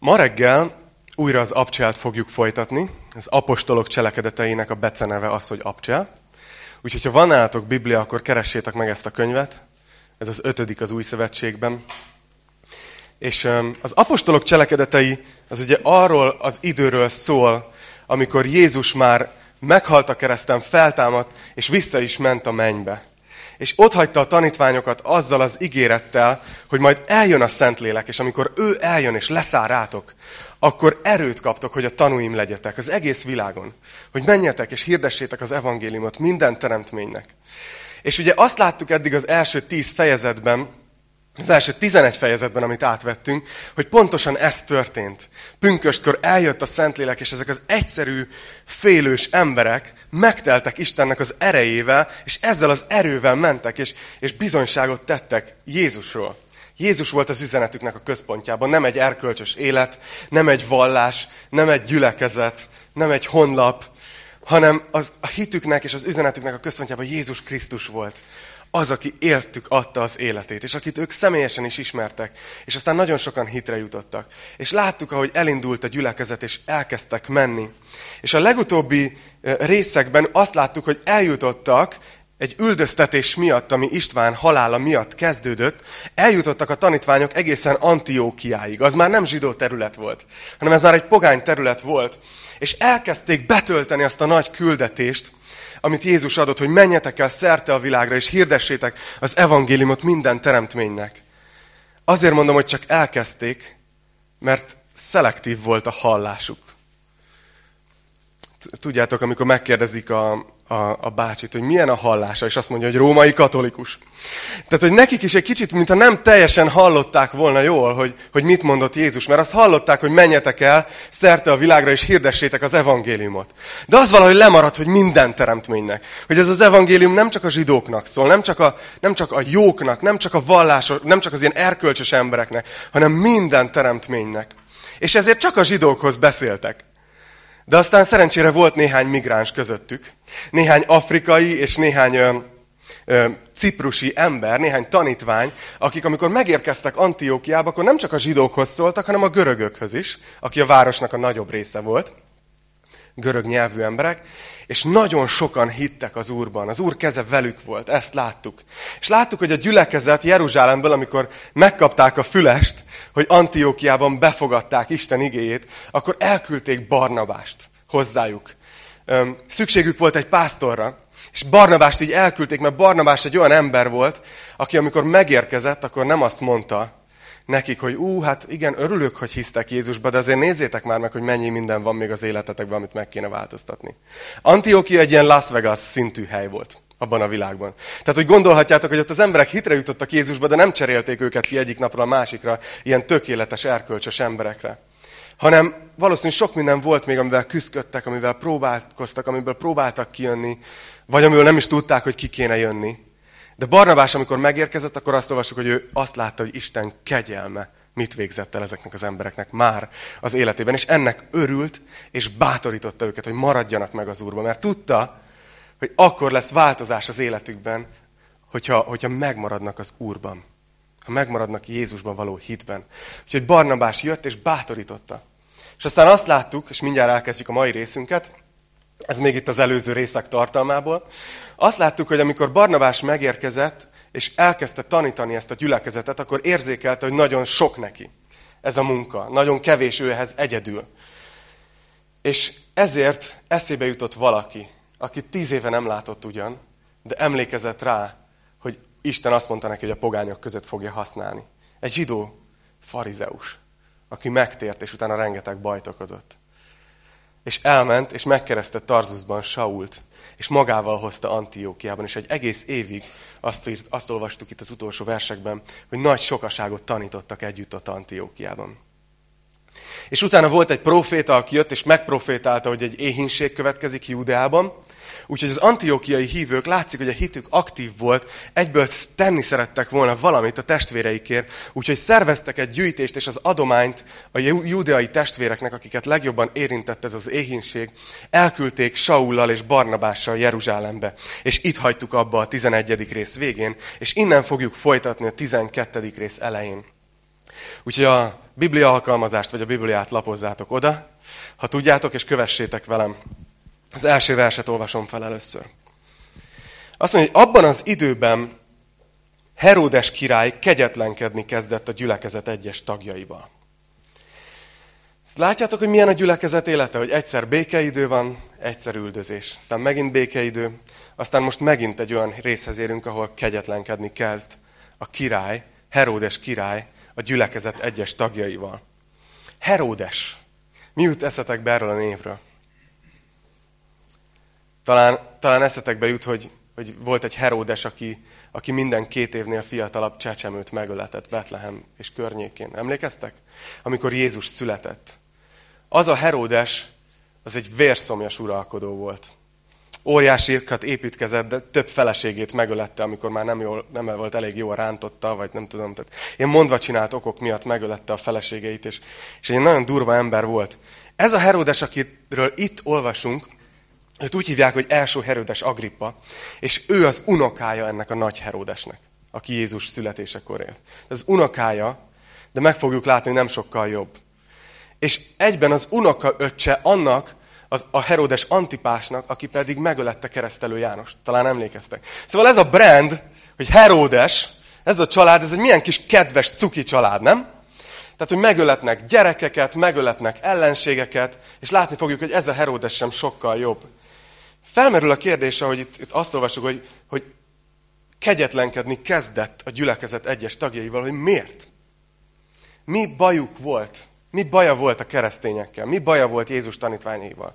Ma reggel újra az abcselt fogjuk folytatni. Az apostolok cselekedeteinek a beceneve az, hogy abcsel. Úgyhogy, ha van nálatok Biblia, akkor keressétek meg ezt a könyvet. Ez az ötödik az új szövetségben. És az apostolok cselekedetei az ugye arról az időről szól, amikor Jézus már meghalt a kereszten, feltámadt, és vissza is ment a mennybe és ott hagyta a tanítványokat azzal az ígérettel, hogy majd eljön a Szentlélek, és amikor ő eljön és leszáll rátok, akkor erőt kaptok, hogy a tanúim legyetek az egész világon. Hogy menjetek és hirdessétek az evangéliumot minden teremtménynek. És ugye azt láttuk eddig az első tíz fejezetben, az első 11 fejezetben, amit átvettünk, hogy pontosan ez történt. Pünköstkor eljött a Szentlélek, és ezek az egyszerű, félős emberek megteltek Istennek az erejével, és ezzel az erővel mentek, és, és bizonyságot tettek Jézusról. Jézus volt az üzenetüknek a központjában, nem egy erkölcsös élet, nem egy vallás, nem egy gyülekezet, nem egy honlap, hanem az, a hitüknek és az üzenetüknek a központjában Jézus Krisztus volt az, aki értük adta az életét, és akit ők személyesen is ismertek, és aztán nagyon sokan hitre jutottak. És láttuk, ahogy elindult a gyülekezet, és elkezdtek menni. És a legutóbbi részekben azt láttuk, hogy eljutottak egy üldöztetés miatt, ami István halála miatt kezdődött, eljutottak a tanítványok egészen Antiókiáig. Az már nem zsidó terület volt, hanem ez már egy pogány terület volt. És elkezdték betölteni azt a nagy küldetést, amit Jézus adott, hogy menjetek el szerte a világra, és hirdessétek az evangéliumot minden teremtménynek. Azért mondom, hogy csak elkezdték, mert szelektív volt a hallásuk. Tudjátok, amikor megkérdezik a, a, a bácsit, hogy milyen a hallása, és azt mondja, hogy római katolikus. Tehát, hogy nekik is egy kicsit, mintha nem teljesen hallották volna jól, hogy, hogy mit mondott Jézus, mert azt hallották, hogy menjetek el szerte a világra, és hirdessétek az evangéliumot. De az valahogy lemaradt, hogy minden teremtménynek. Hogy ez az evangélium nem csak a zsidóknak szól, nem csak a, nem csak a jóknak, nem csak a vallások, nem csak az ilyen erkölcsös embereknek, hanem minden teremtménynek. És ezért csak a zsidókhoz beszéltek. De aztán szerencsére volt néhány migráns közöttük, néhány afrikai és néhány ö, ö, ciprusi ember, néhány tanítvány, akik amikor megérkeztek Antiókiába, akkor nem csak a zsidókhoz szóltak, hanem a görögökhöz is, aki a városnak a nagyobb része volt, görög nyelvű emberek, és nagyon sokan hittek az Úrban. Az Úr keze velük volt, ezt láttuk. És láttuk, hogy a gyülekezet Jeruzsálemből, amikor megkapták a fülest, hogy Antiókiában befogadták Isten igéjét, akkor elküldték Barnabást hozzájuk. Szükségük volt egy pásztorra, és Barnabást így elküldték, mert Barnabás egy olyan ember volt, aki amikor megérkezett, akkor nem azt mondta nekik, hogy ú, hát igen, örülök, hogy hisztek Jézusba, de azért nézzétek már meg, hogy mennyi minden van még az életetekben, amit meg kéne változtatni. Antiokia egy ilyen Las Vegas szintű hely volt abban a világban. Tehát, hogy gondolhatjátok, hogy ott az emberek hitre jutottak Jézusba, de nem cserélték őket ki egyik napról a másikra ilyen tökéletes, erkölcsös emberekre. Hanem valószínűleg sok minden volt még, amivel küzdöttek, amivel próbálkoztak, amiből próbáltak kijönni, vagy amiből nem is tudták, hogy ki kéne jönni. De Barnabás, amikor megérkezett, akkor azt olvasjuk, hogy ő azt látta, hogy Isten kegyelme mit végzett el ezeknek az embereknek már az életében. És ennek örült, és bátorította őket, hogy maradjanak meg az Úrban. Mert tudta, hogy akkor lesz változás az életükben, hogyha, hogyha megmaradnak az Úrban. Ha megmaradnak Jézusban való hitben. Úgyhogy Barnabás jött és bátorította. És aztán azt láttuk, és mindjárt elkezdjük a mai részünket, ez még itt az előző részek tartalmából, azt láttuk, hogy amikor Barnabás megérkezett, és elkezdte tanítani ezt a gyülekezetet, akkor érzékelte, hogy nagyon sok neki ez a munka. Nagyon kevés ő ehhez egyedül. És ezért eszébe jutott valaki, akit tíz éve nem látott ugyan, de emlékezett rá, hogy Isten azt mondta neki, hogy a pogányok között fogja használni. Egy zsidó farizeus, aki megtért, és utána rengeteg bajt okozott. És elment, és megkeresztett Tarzuszban Sault, és magával hozta Antiókiában, és egy egész évig azt, írt, azt olvastuk itt az utolsó versekben, hogy nagy sokaságot tanítottak együtt ott Antiókiában. És utána volt egy proféta, aki jött és megprofétálta, hogy egy éhínség következik Júdeában, Úgyhogy az antiókiai hívők látszik, hogy a hitük aktív volt, egyből tenni szerettek volna valamit a testvéreikért, úgyhogy szerveztek egy gyűjtést és az adományt a judeai testvéreknek, akiket legjobban érintett ez az éhínség, elküldték Saullal és Barnabással Jeruzsálembe. És itt hagytuk abba a 11. rész végén, és innen fogjuk folytatni a 12. rész elején. Úgyhogy a Biblia alkalmazást vagy a Bibliát lapozzátok oda, ha tudjátok, és kövessétek velem. Az első verset olvasom fel először. Azt mondja, hogy abban az időben Heródes király kegyetlenkedni kezdett a gyülekezet egyes tagjaival. Látjátok, hogy milyen a gyülekezet élete, hogy egyszer békeidő van, egyszer üldözés. Aztán megint békeidő, aztán most megint egy olyan részhez érünk, ahol kegyetlenkedni kezd a király, Heródes király a gyülekezet egyes tagjaival. Heródes. Mi jut eszetekbe erről a névről? Talán, talán eszetekbe jut, hogy, hogy volt egy Heródes, aki, aki minden két évnél fiatalabb csecsemőt megöletett Betlehem és környékén. Emlékeztek? Amikor Jézus született. Az a Heródes, az egy vérszomjas uralkodó volt. Óriásikat építkezett, de több feleségét megölette, amikor már nem, jól, nem volt elég jól rántotta, vagy nem tudom. Tehát ilyen mondva csinált okok miatt megölette a feleségeit, és, és egy nagyon durva ember volt. Ez a Heródes, akiről itt olvasunk, őt úgy hívják, hogy első Heródes Agrippa, és ő az unokája ennek a nagy Heródesnek, aki Jézus születésekor él. Ez unokája, de meg fogjuk látni, nem sokkal jobb. És egyben az unoka öccse annak, az, a Heródes Antipásnak, aki pedig megölette keresztelő Jánost. Talán emlékeztek. Szóval ez a brand, hogy Heródes, ez a család, ez egy milyen kis kedves cuki család, nem? Tehát, hogy megöletnek gyerekeket, megöletnek ellenségeket, és látni fogjuk, hogy ez a Heródes sem sokkal jobb. Felmerül a kérdése, hogy itt, itt azt olvasjuk, hogy, hogy kegyetlenkedni kezdett a gyülekezet egyes tagjaival, hogy miért? Mi bajuk volt mi baja volt a keresztényekkel? Mi baja volt Jézus tanítványaival?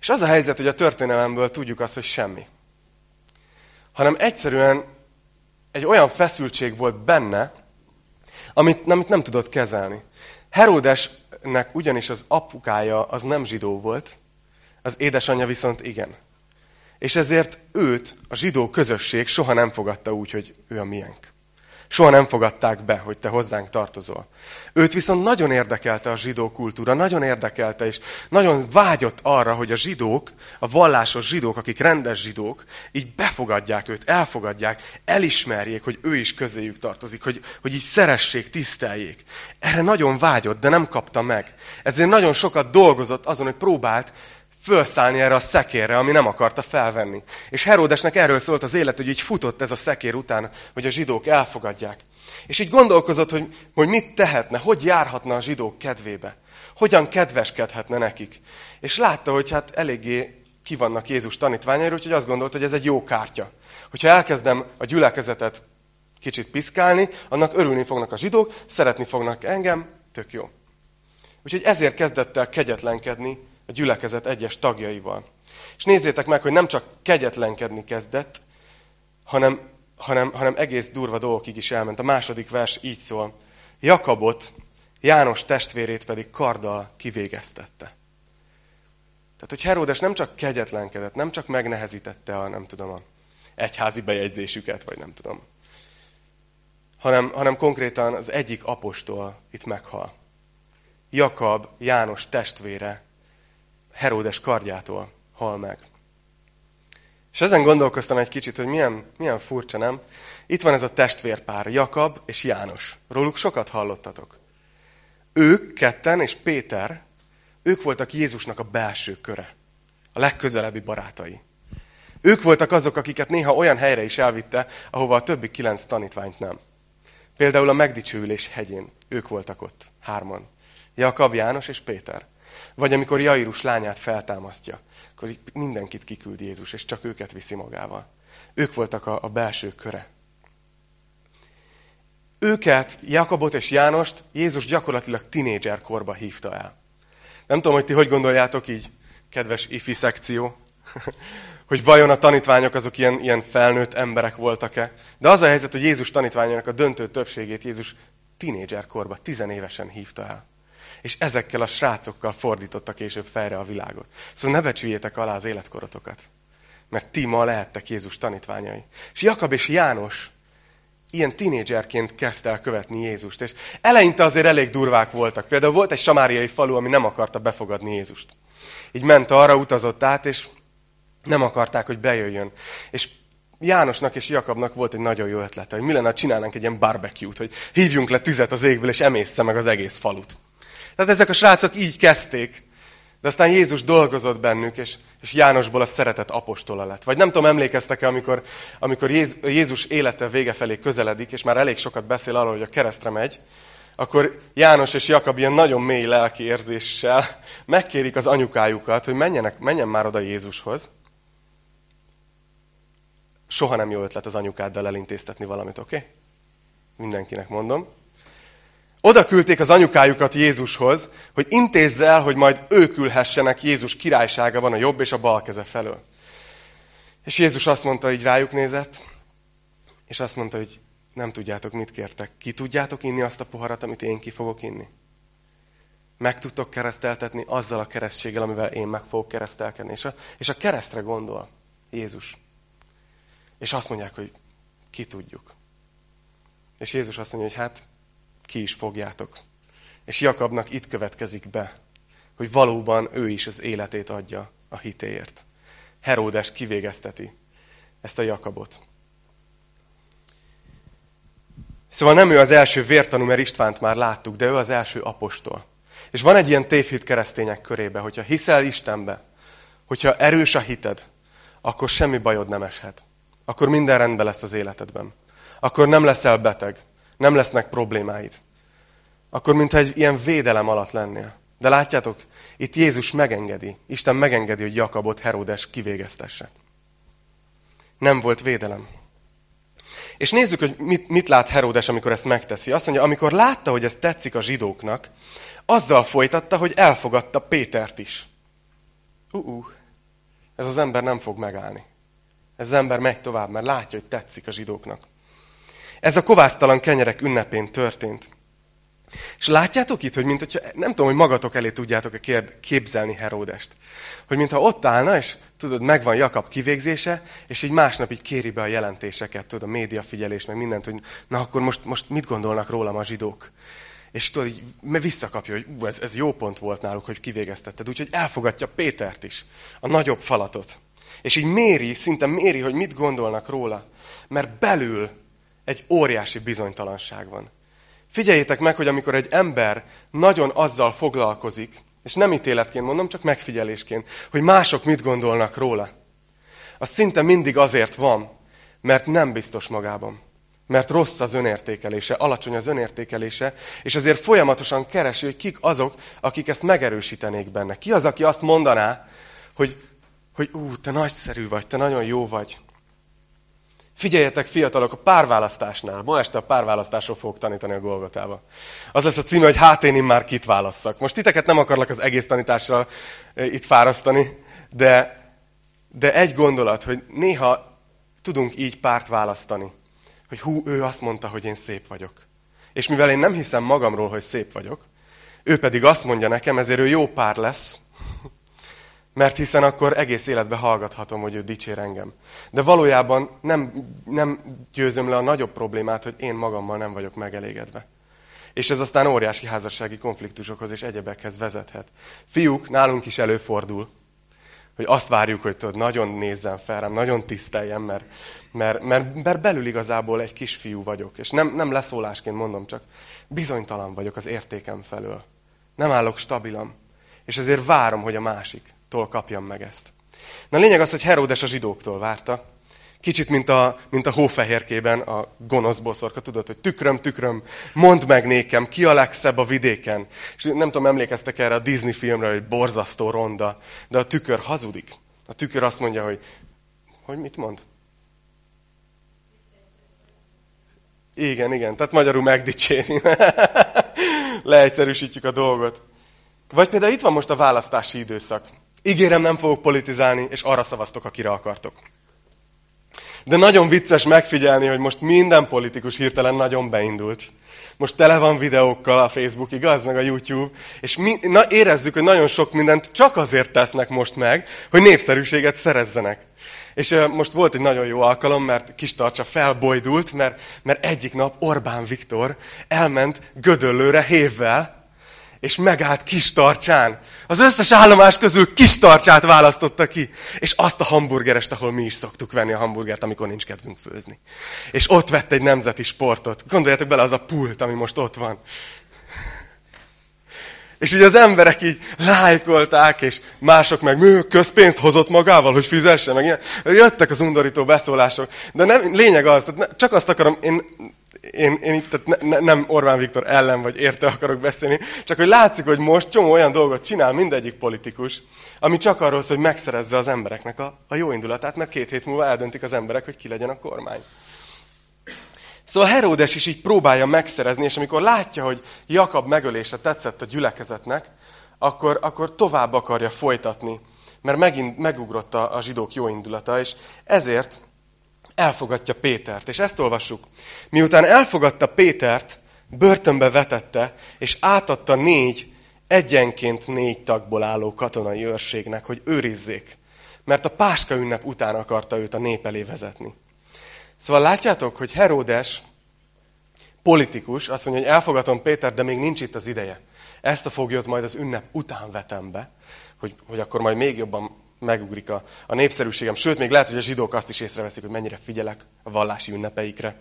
És az a helyzet, hogy a történelemből tudjuk azt, hogy semmi. Hanem egyszerűen egy olyan feszültség volt benne, amit, amit nem tudott kezelni. Heródesnek ugyanis az apukája az nem zsidó volt, az édesanyja viszont igen. És ezért őt a zsidó közösség soha nem fogadta úgy, hogy ő a miénk. Soha nem fogadták be, hogy te hozzánk tartozol. Őt viszont nagyon érdekelte a zsidó kultúra, nagyon érdekelte, és nagyon vágyott arra, hogy a zsidók, a vallásos zsidók, akik rendes zsidók, így befogadják őt, elfogadják, elismerjék, hogy ő is közéjük tartozik, hogy, hogy így szeressék, tiszteljék. Erre nagyon vágyott, de nem kapta meg. Ezért nagyon sokat dolgozott azon, hogy próbált fölszállni erre a szekérre, ami nem akarta felvenni. És Heródesnek erről szólt az élet, hogy így futott ez a szekér után, hogy a zsidók elfogadják. És így gondolkozott, hogy, hogy mit tehetne, hogy járhatna a zsidók kedvébe. Hogyan kedveskedhetne nekik. És látta, hogy hát eléggé ki vannak Jézus tanítványairól, úgyhogy azt gondolta, hogy ez egy jó kártya. Hogyha elkezdem a gyülekezetet kicsit piszkálni, annak örülni fognak a zsidók, szeretni fognak engem, tök jó. Úgyhogy ezért kezdett el kegyetlenkedni a gyülekezet egyes tagjaival. És nézzétek meg, hogy nem csak kegyetlenkedni kezdett, hanem, hanem, hanem egész durva dolgokig is elment. A második vers így szól. Jakabot, János testvérét pedig karddal kivégeztette. Tehát, hogy Heródes nem csak kegyetlenkedett, nem csak megnehezítette a, nem tudom, a egyházi bejegyzésüket, vagy nem tudom, hanem, hanem konkrétan az egyik apostol itt meghal. Jakab, János testvére Heródes kardjától hal meg. És ezen gondolkoztam egy kicsit, hogy milyen, milyen furcsa, nem? Itt van ez a testvérpár, Jakab és János. Róluk sokat hallottatok. Ők ketten és Péter, ők voltak Jézusnak a belső köre. A legközelebbi barátai. Ők voltak azok, akiket néha olyan helyre is elvitte, ahova a többi kilenc tanítványt nem. Például a megdicsőülés hegyén. Ők voltak ott, hárman. Jakab, János és Péter. Vagy amikor Jairus lányát feltámasztja, akkor mindenkit kiküld Jézus, és csak őket viszi magával. Ők voltak a, a belső köre. Őket, Jakabot és Jánost Jézus gyakorlatilag tinédzser korba hívta el. Nem tudom, hogy ti hogy gondoljátok így, kedves ifi szekció, hogy vajon a tanítványok azok ilyen, ilyen felnőtt emberek voltak-e. De az a helyzet, hogy Jézus tanítványának a döntő többségét Jézus tinédzser korba, tizenévesen hívta el és ezekkel a srácokkal fordította később fejre a világot. Szóval ne becsüljétek alá az életkorotokat, mert ti ma lehettek Jézus tanítványai. És Jakab és János ilyen tinédzserként kezdte el követni Jézust, és eleinte azért elég durvák voltak. Például volt egy samáriai falu, ami nem akarta befogadni Jézust. Így ment arra, utazott át, és nem akarták, hogy bejöjjön. És Jánosnak és Jakabnak volt egy nagyon jó ötlete, hogy mi lenne, ha csinálnánk egy ilyen barbecue-t, hogy hívjunk le tüzet az égből, és emészze meg az egész falut. Tehát ezek a srácok így kezdték. De aztán Jézus dolgozott bennük, és, és Jánosból a szeretet apostola lett. Vagy nem tudom, emlékeztek-e, amikor, amikor Jézus élete vége felé közeledik, és már elég sokat beszél arról, hogy a keresztre megy, akkor János és Jakab ilyen nagyon mély lelki érzéssel megkérik az anyukájukat, hogy menjenek, menjen már oda Jézushoz. Soha nem jó ötlet az anyukáddal elintéztetni valamit, oké? Okay? Mindenkinek mondom. Oda küldték az anyukájukat Jézushoz, hogy intézze el, hogy majd ők ülhessenek, Jézus királysága van a jobb és a bal keze felől. És Jézus azt mondta, így rájuk nézett, és azt mondta, hogy nem tudjátok, mit kértek. Ki tudjátok inni azt a poharat, amit én ki fogok inni? Meg tudtok kereszteltetni azzal a keresztséggel, amivel én meg fogok keresztelkedni. És a, és a keresztre gondol Jézus. És azt mondják, hogy ki tudjuk. És Jézus azt mondja, hogy hát ki is fogjátok. És Jakabnak itt következik be, hogy valóban ő is az életét adja a hitéért. Heródes kivégezteti ezt a Jakabot. Szóval nem ő az első vértanú, mert Istvánt már láttuk, de ő az első apostol. És van egy ilyen tévhit keresztények körébe, hogyha hiszel Istenbe, hogyha erős a hited, akkor semmi bajod nem eshet. Akkor minden rendben lesz az életedben. Akkor nem leszel beteg, nem lesznek problémáid. Akkor mintha egy ilyen védelem alatt lennél. De látjátok, itt Jézus megengedi, Isten megengedi, hogy Jakabot Herodes kivégeztesse. Nem volt védelem. És nézzük, hogy mit, mit lát Herodes, amikor ezt megteszi. Azt mondja, amikor látta, hogy ez tetszik a zsidóknak, azzal folytatta, hogy elfogadta Pétert is. Uh-uh, ez az ember nem fog megállni. Ez az ember megy tovább, mert látja, hogy tetszik a zsidóknak. Ez a kovásztalan kenyerek ünnepén történt. És látjátok itt, hogy mint hogyha, nem tudom, hogy magatok elé tudjátok-e képzelni Heródest. Hogy mintha ott állna, és tudod, megvan Jakab kivégzése, és így másnap így kéri be a jelentéseket, tudod, a média figyelés, meg mindent, hogy na akkor most, most mit gondolnak rólam a zsidók. És tudod, így visszakapja, hogy ú, ez, ez jó pont volt náluk, hogy kivégeztetted. Úgyhogy elfogadja Pétert is, a nagyobb falatot. És így méri, szinte méri, hogy mit gondolnak róla. Mert belül egy óriási bizonytalanság van. Figyeljétek meg, hogy amikor egy ember nagyon azzal foglalkozik, és nem ítéletként mondom, csak megfigyelésként, hogy mások mit gondolnak róla, az szinte mindig azért van, mert nem biztos magában. Mert rossz az önértékelése, alacsony az önértékelése, és azért folyamatosan keresi, hogy kik azok, akik ezt megerősítenék benne. Ki az, aki azt mondaná, hogy, hogy ú, te nagyszerű vagy, te nagyon jó vagy. Figyeljetek, fiatalok, a párválasztásnál. Ma este a párválasztásról fogok tanítani a Golgotába. Az lesz a címe, hogy hát én már kit válasszak. Most titeket nem akarlak az egész tanítással itt fárasztani, de, de egy gondolat, hogy néha tudunk így párt választani. Hogy hú, ő azt mondta, hogy én szép vagyok. És mivel én nem hiszem magamról, hogy szép vagyok, ő pedig azt mondja nekem, ezért ő jó pár lesz, mert hiszen akkor egész életben hallgathatom, hogy ő dicsér engem. De valójában nem, nem győzöm le a nagyobb problémát, hogy én magammal nem vagyok megelégedve. És ez aztán óriási házassági konfliktusokhoz és egyebekhez vezethet. Fiúk, nálunk is előfordul, hogy azt várjuk, hogy tudod, nagyon nézzen fel rám, nagyon tiszteljen, mert, mert, mert, mert belül igazából egy kisfiú vagyok. És nem, nem leszólásként mondom, csak bizonytalan vagyok az értékem felől. Nem állok stabilan. És ezért várom, hogy a másik tól kapjam meg ezt. Na a lényeg az, hogy Heródes a zsidóktól várta. Kicsit, mint a, mint a hófehérkében a gonosz boszorka, tudod, hogy tükröm, tükröm, mondd meg nékem, ki a legszebb a vidéken. És nem tudom, emlékeztek erre a Disney filmre, hogy borzasztó ronda, de a tükör hazudik. A tükör azt mondja, hogy, hogy mit mond? Igen, igen, tehát magyarul megdicsérni. Leegyszerűsítjük a dolgot. Vagy például itt van most a választási időszak. Ígérem, nem fogok politizálni, és arra szavaztok, akire akartok. De nagyon vicces megfigyelni, hogy most minden politikus hirtelen nagyon beindult. Most tele van videókkal a Facebook, igaz? Meg a YouTube. És mi, na, érezzük, hogy nagyon sok mindent csak azért tesznek most meg, hogy népszerűséget szerezzenek. És uh, most volt egy nagyon jó alkalom, mert kis tartsa felbojdult, mert, mert egyik nap Orbán Viktor elment Gödöllőre hévvel, és megállt kis tartsán. Az összes állomás közül kis tartsát választotta ki, és azt a hamburgerest, ahol mi is szoktuk venni a hamburgert, amikor nincs kedvünk főzni. És ott vett egy nemzeti sportot. Gondoljatok bele, az a pult, ami most ott van. És így az emberek így lájkolták, és mások meg közpénzt hozott magával, hogy fizesse, meg ilyen. Jöttek az undorító beszólások. De nem, lényeg az, tehát csak azt akarom, én, én, én itt tehát ne, nem Orbán Viktor ellen vagy érte akarok beszélni, csak hogy látszik, hogy most csomó olyan dolgot csinál mindegyik politikus, ami csak arról hogy megszerezze az embereknek a, a jó indulatát, mert két hét múlva eldöntik az emberek, hogy ki legyen a kormány. Szóval Heródes is így próbálja megszerezni, és amikor látja, hogy Jakab megölése tetszett a gyülekezetnek, akkor, akkor tovább akarja folytatni, mert megint megugrott a, a zsidók jó indulata, és ezért elfogadja Pétert. És ezt olvassuk. Miután elfogadta Pétert, börtönbe vetette, és átadta négy, egyenként négy tagból álló katonai őrségnek, hogy őrizzék. Mert a Páska ünnep után akarta őt a nép elé vezetni. Szóval látjátok, hogy Heródes politikus azt mondja, hogy elfogadom Péter, de még nincs itt az ideje. Ezt a foglyot majd az ünnep után vetem be, hogy, hogy akkor majd még jobban megugrik a, a népszerűségem. Sőt, még lehet, hogy a zsidók azt is észreveszik, hogy mennyire figyelek a vallási ünnepeikre.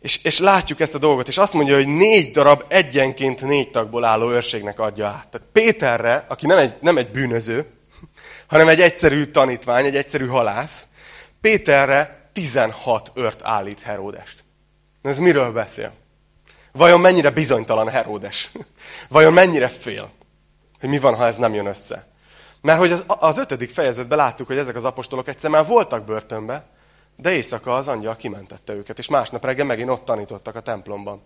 És, és látjuk ezt a dolgot, és azt mondja, hogy négy darab egyenként négy tagból álló őrségnek adja át. Tehát Péterre, aki nem egy, nem egy bűnöző, hanem egy egyszerű tanítvány, egy egyszerű halász, Péterre 16 ört állít Heródest. Ez miről beszél? Vajon mennyire bizonytalan Heródes? Vajon mennyire fél? Hogy mi van, ha ez nem jön össze? Mert hogy az, az ötödik fejezetben láttuk, hogy ezek az apostolok egyszer már voltak börtönbe, de éjszaka az angyal kimentette őket, és másnap reggel megint ott tanítottak a templomban.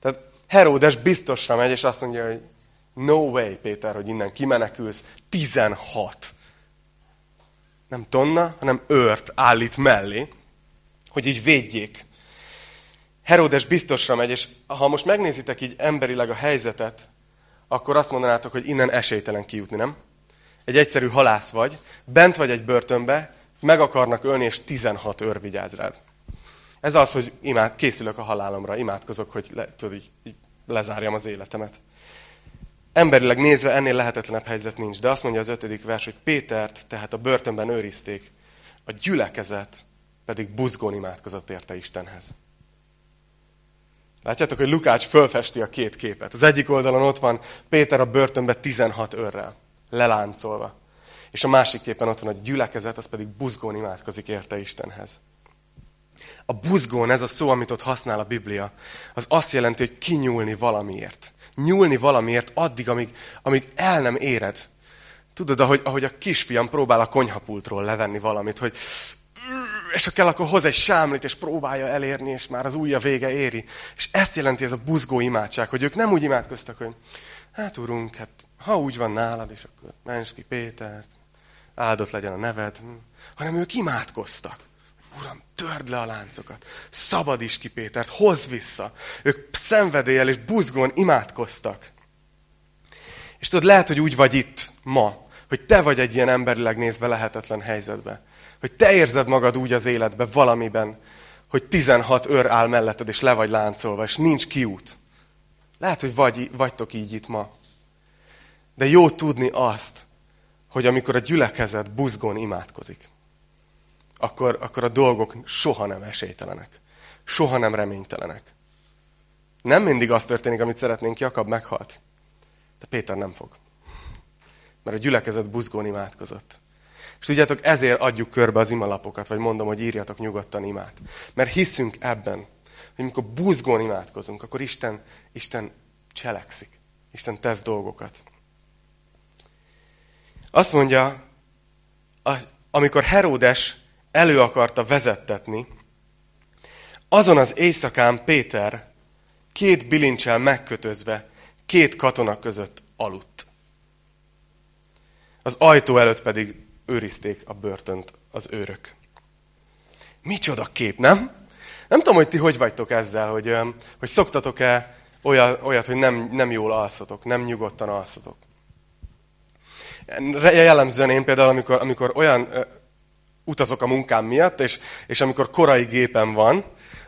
Tehát Heródes biztosra megy, és azt mondja, hogy no way, Péter, hogy innen kimenekülsz. 16 nem tonna, hanem őrt állít mellé, hogy így védjék. Heródes biztosra megy, és ha most megnézitek így emberileg a helyzetet, akkor azt mondanátok, hogy innen esélytelen kijutni, nem? Egy egyszerű halász vagy, bent vagy egy börtönbe, meg akarnak ölni, és 16 őr vigyáz rád. Ez az, hogy imád, készülök a halálomra, imádkozok, hogy le, tudod, így, így lezárjam az életemet. Emberileg nézve ennél lehetetlenebb helyzet nincs, de azt mondja az ötödik vers, hogy Pétert tehát a börtönben őrizték, a gyülekezet pedig buzgón imádkozott érte Istenhez. Látjátok, hogy Lukács fölfesti a két képet. Az egyik oldalon ott van Péter a börtönben 16 őrrel, leláncolva. És a másik képen ott van a gyülekezet, az pedig buzgón imádkozik érte Istenhez. A buzgón, ez a szó, amit ott használ a Biblia, az azt jelenti, hogy kinyúlni valamiért nyúlni valamiért addig, amíg, amíg el nem éred. Tudod, ahogy, ahogy a kisfiam próbál a konyhapultról levenni valamit, hogy és ha kell, akkor hoz egy sámlit, és próbálja elérni, és már az ujja vége éri. És ezt jelenti ez a buzgó imádság, hogy ők nem úgy imádkoztak, hogy hát urunk, hát ha úgy van nálad, és akkor menj ki Péter, áldott legyen a neved, hanem ők imádkoztak. Uram, törd le a láncokat, szabadíts ki Pétert, hozz vissza. Ők szenvedéllyel és buzgón imádkoztak. És tudod, lehet, hogy úgy vagy itt ma, hogy te vagy egy ilyen emberileg nézve lehetetlen helyzetbe. Hogy te érzed magad úgy az életbe valamiben, hogy 16 őr áll melletted, és le vagy láncolva, és nincs kiút. Lehet, hogy vagy, vagytok így itt ma. De jó tudni azt, hogy amikor a gyülekezet buzgón imádkozik, akkor, akkor a dolgok soha nem esélytelenek. Soha nem reménytelenek. Nem mindig az történik, amit szeretnénk, Jakab meghalt. De Péter nem fog. Mert a gyülekezet buzgón imádkozott. És tudjátok, ezért adjuk körbe az imalapokat, vagy mondom, hogy írjatok nyugodtan imát. Mert hiszünk ebben, hogy amikor buzgón imádkozunk, akkor Isten, Isten cselekszik. Isten tesz dolgokat. Azt mondja, amikor Heródes elő akarta vezettetni, azon az éjszakán Péter két bilincsel megkötözve két katona között aludt. Az ajtó előtt pedig őrizték a börtönt az őrök. Micsoda kép, nem? Nem tudom, hogy ti hogy vagytok ezzel, hogy, hogy szoktatok-e olyat, hogy nem, nem jól alszatok, nem nyugodtan alszatok. Jellemzően én például, amikor, amikor olyan utazok a munkám miatt, és, és amikor korai gépen van,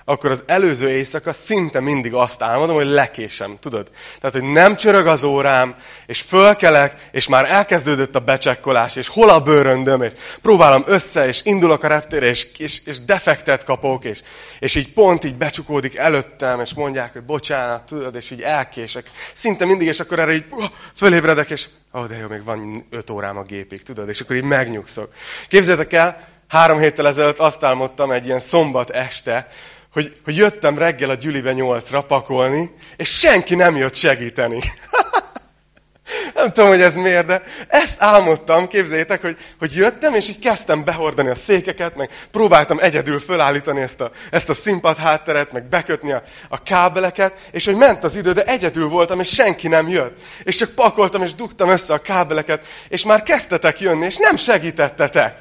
akkor az előző éjszaka szinte mindig azt álmodom, hogy lekésem, tudod? Tehát, hogy nem csörög az órám, és fölkelek, és már elkezdődött a becsekkolás, és hol a bőröndöm, és próbálom össze, és indulok a reptére, és, és, és defektet kapok, és, és így pont így becsukódik előttem, és mondják, hogy bocsánat, tudod, és így elkések. Szinte mindig, és akkor erre így uh, fölébredek, és ó, oh, de jó, még van öt órám a gépig, tudod, és akkor így megnyugszok. Képzeljétek el, három héttel ezelőtt azt álmodtam egy ilyen szombat este, hogy, hogy jöttem reggel a gyülibe nyolcra pakolni, és senki nem jött segíteni. nem tudom, hogy ez miért, de ezt álmodtam, képzeljétek, hogy, hogy jöttem, és így kezdtem behordani a székeket, meg próbáltam egyedül fölállítani ezt a, ezt a színpad hátteret, meg bekötni a, a kábeleket, és hogy ment az idő, de egyedül voltam, és senki nem jött. És csak pakoltam, és dugtam össze a kábeleket, és már kezdtetek jönni, és nem segítettetek.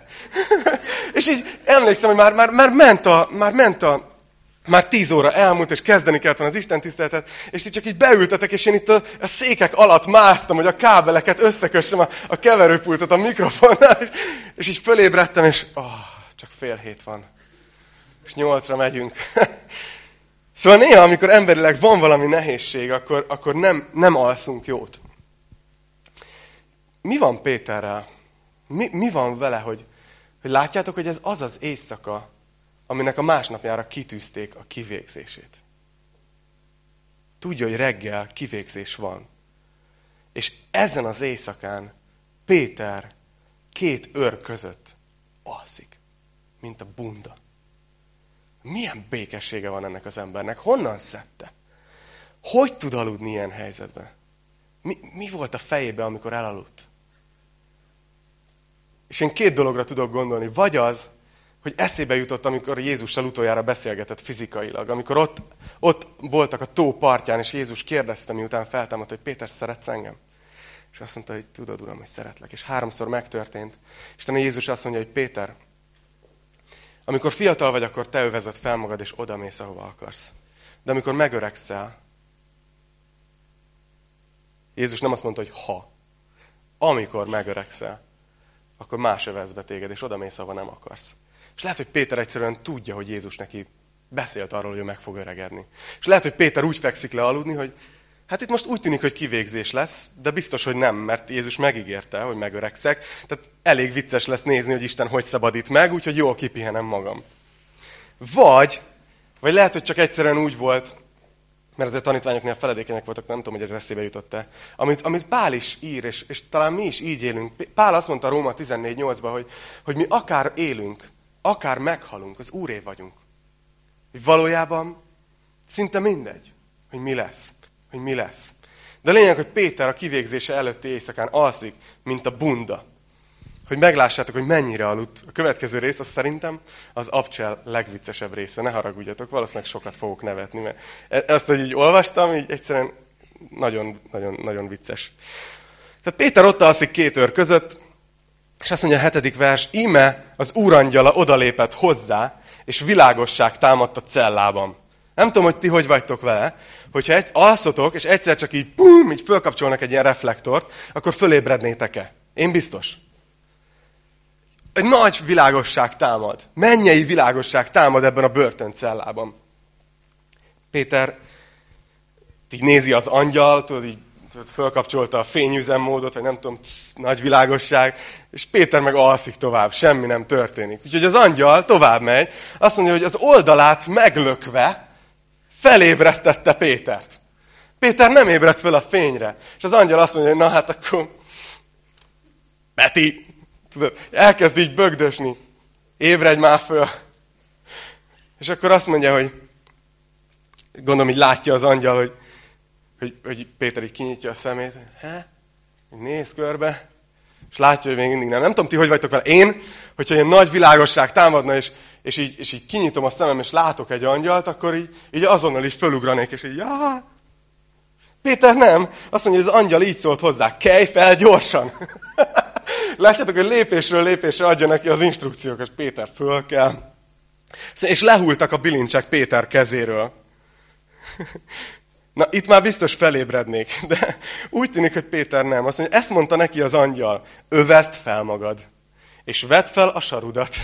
és így emlékszem, hogy már, már, már, ment a, már ment a, már tíz óra elmúlt, és kezdeni kellett volna az Isten tiszteletet, és ti csak így beültetek, és én itt a, a székek alatt másztam, hogy a kábeleket összekössem, a, a keverőpultot a mikrofonnál, és, és így fölébredtem, és oh, csak fél hét van. És nyolcra megyünk. szóval néha, amikor emberileg van valami nehézség, akkor, akkor nem, nem alszunk jót. Mi van Péterrel? Mi, mi van vele, hogy, hogy látjátok, hogy ez az az éjszaka, aminek a másnapjára kitűzték a kivégzését. Tudja, hogy reggel kivégzés van. És ezen az éjszakán Péter két őr között alszik, mint a bunda. Milyen békessége van ennek az embernek? Honnan szedte? Hogy tud aludni ilyen helyzetben? Mi, mi volt a fejében, amikor elaludt? És én két dologra tudok gondolni. Vagy az, hogy eszébe jutott, amikor Jézussal utoljára beszélgetett fizikailag. Amikor ott, ott voltak a tó partján, és Jézus kérdezte, miután feltámadt, hogy Péter, szeretsz engem? És azt mondta, hogy tudod, Uram, hogy szeretlek. És háromszor megtörtént. És a Jézus azt mondja, hogy Péter, amikor fiatal vagy, akkor te övezed fel magad, és odamész, ahova akarsz. De amikor megöregszel, Jézus nem azt mondta, hogy ha, amikor megöregszel, akkor más övez téged, és odamész, ahova nem akarsz. És lehet, hogy Péter egyszerűen tudja, hogy Jézus neki beszélt arról, hogy ő meg fog öregedni. És lehet, hogy Péter úgy fekszik le aludni, hogy hát itt most úgy tűnik, hogy kivégzés lesz, de biztos, hogy nem, mert Jézus megígérte, hogy megöregszek. Tehát elég vicces lesz nézni, hogy Isten hogy szabadít meg, úgyhogy jól kipihenem magam. Vagy, vagy lehet, hogy csak egyszerűen úgy volt, mert azért tanítványoknél feledékenyek voltak, nem tudom, hogy ez eszébe jutott-e, amit, amit Pál is ír, és, és talán mi is így élünk. Pál azt mondta Róma 14.8-ban, hogy, hogy mi akár élünk, akár meghalunk, az úré vagyunk. Hogy valójában szinte mindegy, hogy mi lesz. Hogy mi lesz. De lényeg, hogy Péter a kivégzése előtti éjszakán alszik, mint a bunda. Hogy meglássátok, hogy mennyire aludt. A következő rész, az szerintem az abcsel legviccesebb része. Ne haragudjatok, valószínűleg sokat fogok nevetni, mert e- ezt, hogy így olvastam, így egyszerűen nagyon, nagyon, nagyon vicces. Tehát Péter ott alszik két őr között, és azt mondja a hetedik vers, íme az úrangyala odalépett hozzá, és világosság támadt a cellában. Nem tudom, hogy ti hogy vagytok vele, hogyha egy, alszotok, és egyszer csak így, pum, így fölkapcsolnak egy ilyen reflektort, akkor fölébrednétek-e? Én biztos. Egy nagy világosság támad. Mennyei világosság támad ebben a börtöncellában. Péter így nézi az angyal, tudod, így fölkapcsolta a fényüzemmódot, vagy nem tudom, cs, nagy világosság, és Péter meg alszik tovább, semmi nem történik. Úgyhogy az angyal tovább megy, azt mondja, hogy az oldalát meglökve felébresztette Pétert. Péter nem ébredt föl a fényre. És az angyal azt mondja, hogy na hát akkor Peti, tudod, elkezd így bögdösni. Ébredj már föl. És akkor azt mondja, hogy gondolom, így látja az angyal, hogy hogy, hogy Péter így kinyitja a szemét, he? Néz körbe, és látja, hogy még mindig nem. Nem tudom, ti hogy vagytok vele. Én, hogyha ilyen nagy világosság támadna, és, és, így, és így kinyitom a szemem, és látok egy angyalt, akkor így, így azonnal is fölugranék, és így, já. Péter nem. Azt mondja, hogy az angyal így szólt hozzá, kelj fel gyorsan. Látjátok, hogy lépésről lépésre adja neki az instrukciókat, Péter föl kell. És lehultak a bilincsek Péter kezéről. Na, itt már biztos felébrednék, de úgy tűnik, hogy Péter nem. Azt mondja, ezt mondta neki az angyal, övezd fel magad, és vedd fel a sarudat.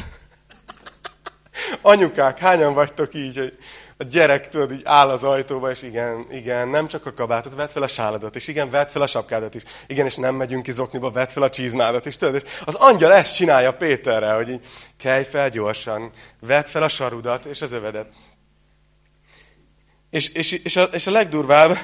Anyukák, hányan vagytok így, hogy a gyerek, tudod, így áll az ajtóba, és igen, igen, nem csak a kabátot, vedd fel a sáladat, és igen, vedd fel a sapkádat is. Igen, és nem megyünk ki zokniba, vedd fel a csizmádat is, tudod. És az angyal ezt csinálja Péterre, hogy így, kelj fel gyorsan, vedd fel a sarudat és az övedet. És, és, és, a, és a legdurvább,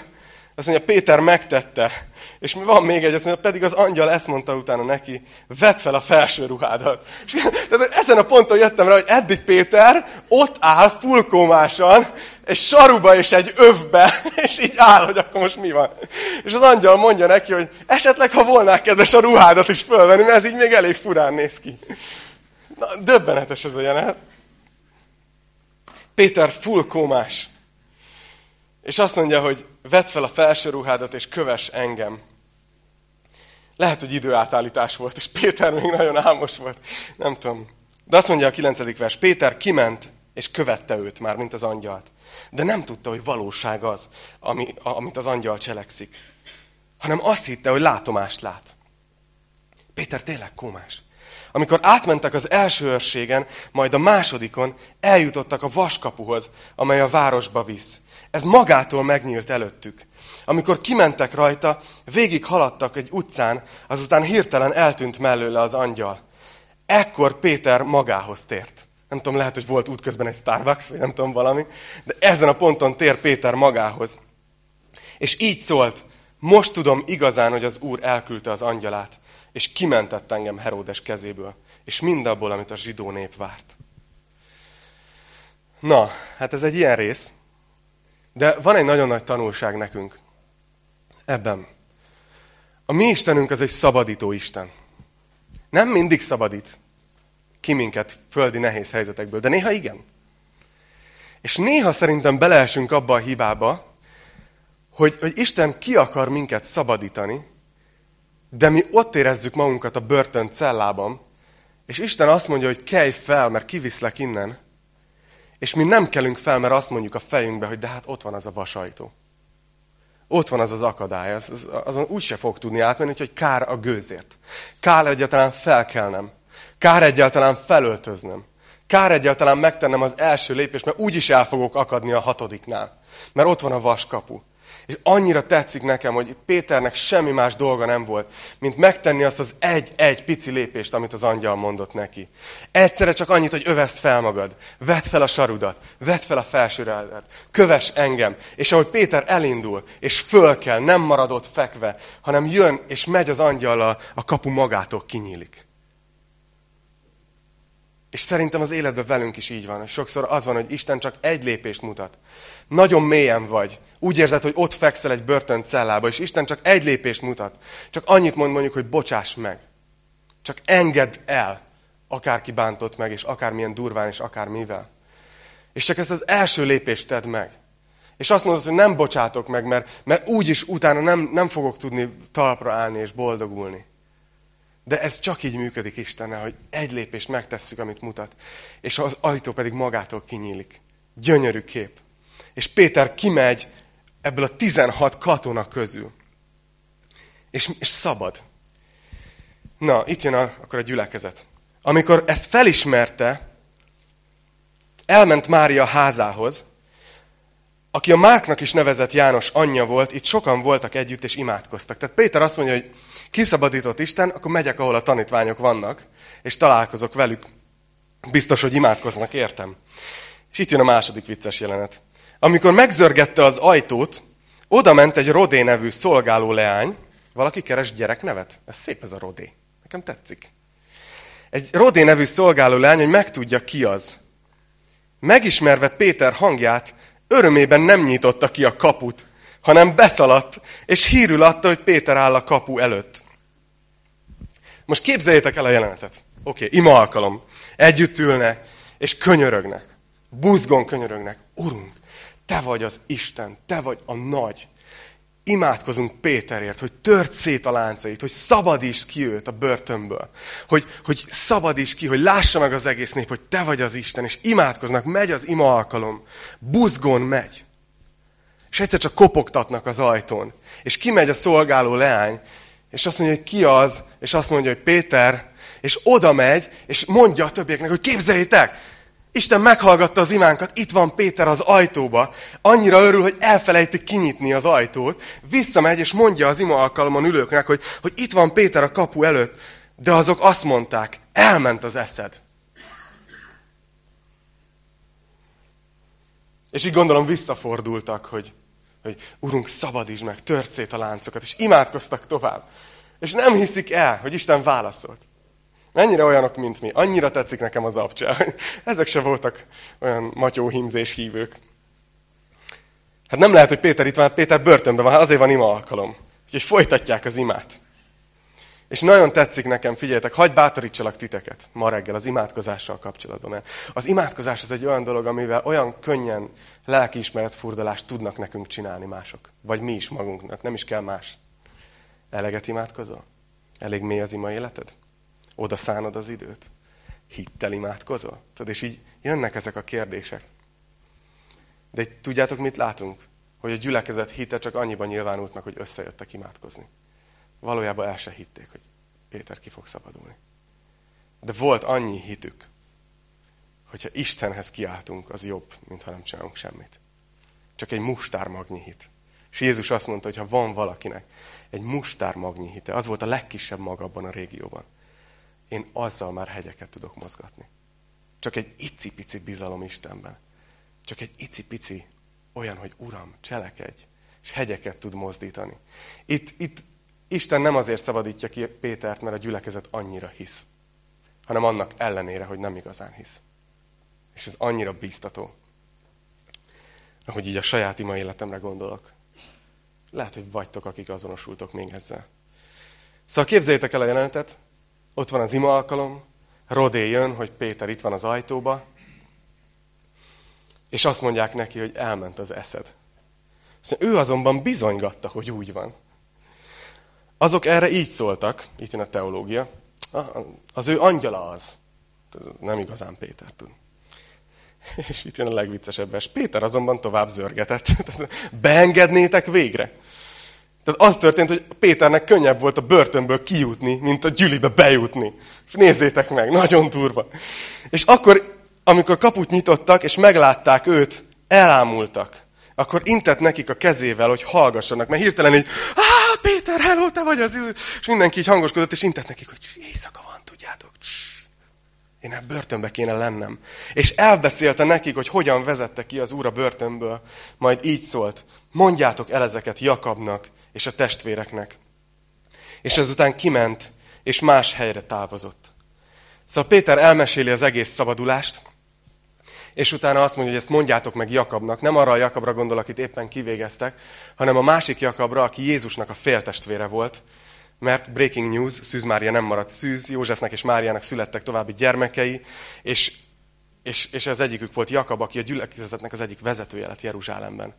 azt mondja, Péter megtette. És mi van még egy, azt mondja, pedig az angyal ezt mondta utána neki, vedd fel a felső ruhádat. És, tehát ezen a ponton jöttem rá, hogy eddig Péter ott áll fulkómásan, egy saruba és egy övbe, és így áll, hogy akkor most mi van. És az angyal mondja neki, hogy esetleg, ha volnál kedves a ruhádat is fölvenni, mert ez így még elég furán néz ki. Na, döbbenetes ez a jelenet. Péter fulkómás. És azt mondja, hogy vedd fel a felső ruhádat, és köves engem. Lehet, hogy időátállítás volt, és Péter még nagyon álmos volt. Nem tudom. De azt mondja a kilencedik vers, Péter kiment, és követte őt már, mint az angyalt. De nem tudta, hogy valóság az, ami, amit az angyal cselekszik. Hanem azt hitte, hogy látomást lát. Péter tényleg komás. Amikor átmentek az első őrségen, majd a másodikon eljutottak a vaskapuhoz, amely a városba visz. Ez magától megnyílt előttük. Amikor kimentek rajta, végig haladtak egy utcán, azután hirtelen eltűnt mellőle az angyal. Ekkor Péter magához tért. Nem tudom, lehet, hogy volt útközben egy Starbucks, vagy nem tudom valami, de ezen a ponton tér Péter magához. És így szólt, most tudom igazán, hogy az Úr elküldte az angyalát, és kimentett engem Heródes kezéből, és mindabból, amit a zsidó nép várt. Na, hát ez egy ilyen rész, de van egy nagyon nagy tanulság nekünk ebben. A mi Istenünk az egy szabadító Isten. Nem mindig szabadít ki minket földi nehéz helyzetekből, de néha igen. És néha szerintem beleesünk abba a hibába, hogy, hogy Isten ki akar minket szabadítani, de mi ott érezzük magunkat a börtön cellában, és Isten azt mondja, hogy kelj fel, mert kiviszlek innen, és mi nem kelünk fel, mert azt mondjuk a fejünkbe, hogy de hát ott van az a vasajtó. Ott van az az akadály, az, az, azon úgy se fog tudni átmenni, hogy kár a gőzért. Kár egyáltalán felkelnem. Kár egyáltalán felöltöznem. Kár egyáltalán megtennem az első lépést, mert úgyis el fogok akadni a hatodiknál. Mert ott van a vaskapu. És annyira tetszik nekem, hogy Péternek semmi más dolga nem volt, mint megtenni azt az egy-egy pici lépést, amit az angyal mondott neki. Egyszerre csak annyit, hogy övesz fel magad, vedd fel a sarudat, vedd fel a felsőredet, köves engem. És ahogy Péter elindul, és föl kell, nem maradott fekve, hanem jön, és megy az angyallal, a kapu magától kinyílik. És szerintem az életben velünk is így van. Sokszor az van, hogy Isten csak egy lépést mutat. Nagyon mélyen vagy. Úgy érzed, hogy ott fekszel egy börtön cellába, és Isten csak egy lépést mutat. Csak annyit mond mondjuk, hogy bocsáss meg. Csak engedd el, akárki bántott meg, és akármilyen durván, és akármivel. És csak ezt az első lépést tedd meg. És azt mondod, hogy nem bocsátok meg, mert, mert úgyis utána nem, nem fogok tudni talpra állni és boldogulni. De ez csak így működik Istennel, hogy egy lépést megtesszük, amit mutat, és az ajtó pedig magától kinyílik. Gyönyörű kép. És Péter kimegy ebből a 16 katona közül. És, és szabad. Na, itt jön a, akkor a gyülekezet. Amikor ezt felismerte, elment Mária házához, aki a Márknak is nevezett János anyja volt, itt sokan voltak együtt és imádkoztak. Tehát Péter azt mondja, hogy kiszabadított Isten, akkor megyek, ahol a tanítványok vannak, és találkozok velük. Biztos, hogy imádkoznak, értem. És itt jön a második vicces jelenet. Amikor megzörgette az ajtót, oda ment egy Rodé nevű szolgáló leány. Valaki keres gyereknevet? Ez szép ez a Rodé. Nekem tetszik. Egy Rodé nevű szolgáló leány, hogy megtudja ki az. Megismerve Péter hangját, örömében nem nyitotta ki a kaput, hanem beszaladt, és hírül adta, hogy Péter áll a kapu előtt. Most képzeljétek el a jelenetet. Oké, okay, ima alkalom. Együtt ülnek, és könyörögnek. Buzgon könyörögnek. Urunk, te vagy az Isten, te vagy a nagy. Imádkozunk Péterért, hogy tört szét a láncait, hogy szabadítsd ki őt a börtönből. Hogy, hogy szabadítsd ki, hogy lássa meg az egész nép, hogy te vagy az Isten, és imádkoznak, megy az ima alkalom. Buzgon megy. És egyszer csak kopogtatnak az ajtón. És kimegy a szolgáló leány, és azt mondja, hogy ki az, és azt mondja, hogy Péter, és oda megy, és mondja a többieknek, hogy képzeljétek, Isten meghallgatta az imánkat, itt van Péter az ajtóba, annyira örül, hogy elfelejti kinyitni az ajtót, visszamegy és mondja az ima alkalomon ülőknek, hogy, hogy itt van Péter a kapu előtt, de azok azt mondták, elment az eszed. És így gondolom visszafordultak, hogy, hogy Urunk, szabadítsd meg, tört szét a láncokat, és imádkoztak tovább. És nem hiszik el, hogy Isten válaszolt. Mennyire olyanok, mint mi. Annyira tetszik nekem az abcsel. Ezek se voltak olyan matyó hímzés hívők. Hát nem lehet, hogy Péter itt van, hát Péter börtönben van, hát azért van ima alkalom. Úgyhogy folytatják az imát. És nagyon tetszik nekem, figyeljetek, hagyd bátorítsalak titeket ma reggel az imádkozással kapcsolatban. Mert az imádkozás az egy olyan dolog, amivel olyan könnyen lelkiismeretfurdalást tudnak nekünk csinálni mások. Vagy mi is magunknak, nem is kell más. Eleget imádkozol? Elég mély az ima életed? Oda szánod az időt? Hittel imádkozol? Tudod, és így jönnek ezek a kérdések. De tudjátok, mit látunk? Hogy a gyülekezet hite csak annyiban nyilvánult meg, hogy összejöttek imádkozni. Valójában el se hitték, hogy Péter ki fog szabadulni. De volt annyi hitük, hogyha Istenhez kiáltunk, az jobb, mint ha nem csinálunk semmit. Csak egy mustármagnyi hit. És Jézus azt mondta, hogy ha van valakinek egy mustármagnyi hite, az volt a legkisebb mag abban a régióban, én azzal már hegyeket tudok mozgatni. Csak egy icipici bizalom Istenben. Csak egy icipici olyan, hogy Uram, cselekedj, és hegyeket tud mozdítani. Itt, itt Isten nem azért szabadítja ki Pétert, mert a gyülekezet annyira hisz, hanem annak ellenére, hogy nem igazán hisz. És ez annyira bíztató, ahogy így a saját ima életemre gondolok. Lehet, hogy vagytok, akik azonosultok még ezzel. Szóval képzeljétek el a jelenetet, ott van az ima alkalom, Rodé jön, hogy Péter itt van az ajtóba, és azt mondják neki, hogy elment az eszed. Szóval ő azonban bizonygatta, hogy úgy van. Azok erre így szóltak, itt jön a teológia, az ő angyala az. Nem igazán Péter tud. És itt jön a legviccesebb vers. Péter azonban tovább zörgetett. Beengednétek végre. Tehát az történt, hogy Péternek könnyebb volt a börtönből kijutni, mint a gyülibe bejutni. Nézzétek meg, nagyon durva. És akkor, amikor kaput nyitottak, és meglátták őt, elámultak. Akkor intett nekik a kezével, hogy hallgassanak, mert hirtelen így, á, Péter, hello, te vagy az ül. És mindenki így hangoskodott, és intett nekik, hogy éjszaka van, tudjátok. Én a börtönbe kéne lennem. És elbeszélte nekik, hogy hogyan vezette ki az úr a börtönből. Majd így szólt, mondjátok el ezeket Jakabnak, és a testvéreknek. És ezután kiment, és más helyre távozott. Szóval Péter elmeséli az egész szabadulást, és utána azt mondja, hogy ezt mondjátok meg Jakabnak. Nem arra a Jakabra gondol, akit éppen kivégeztek, hanem a másik Jakabra, aki Jézusnak a féltestvére volt. Mert breaking news, Szűz Mária nem maradt szűz, Józsefnek és Máriának születtek további gyermekei, és, és, és az egyikük volt Jakab, aki a gyülekezetnek az egyik vezetője lett Jeruzsálemben.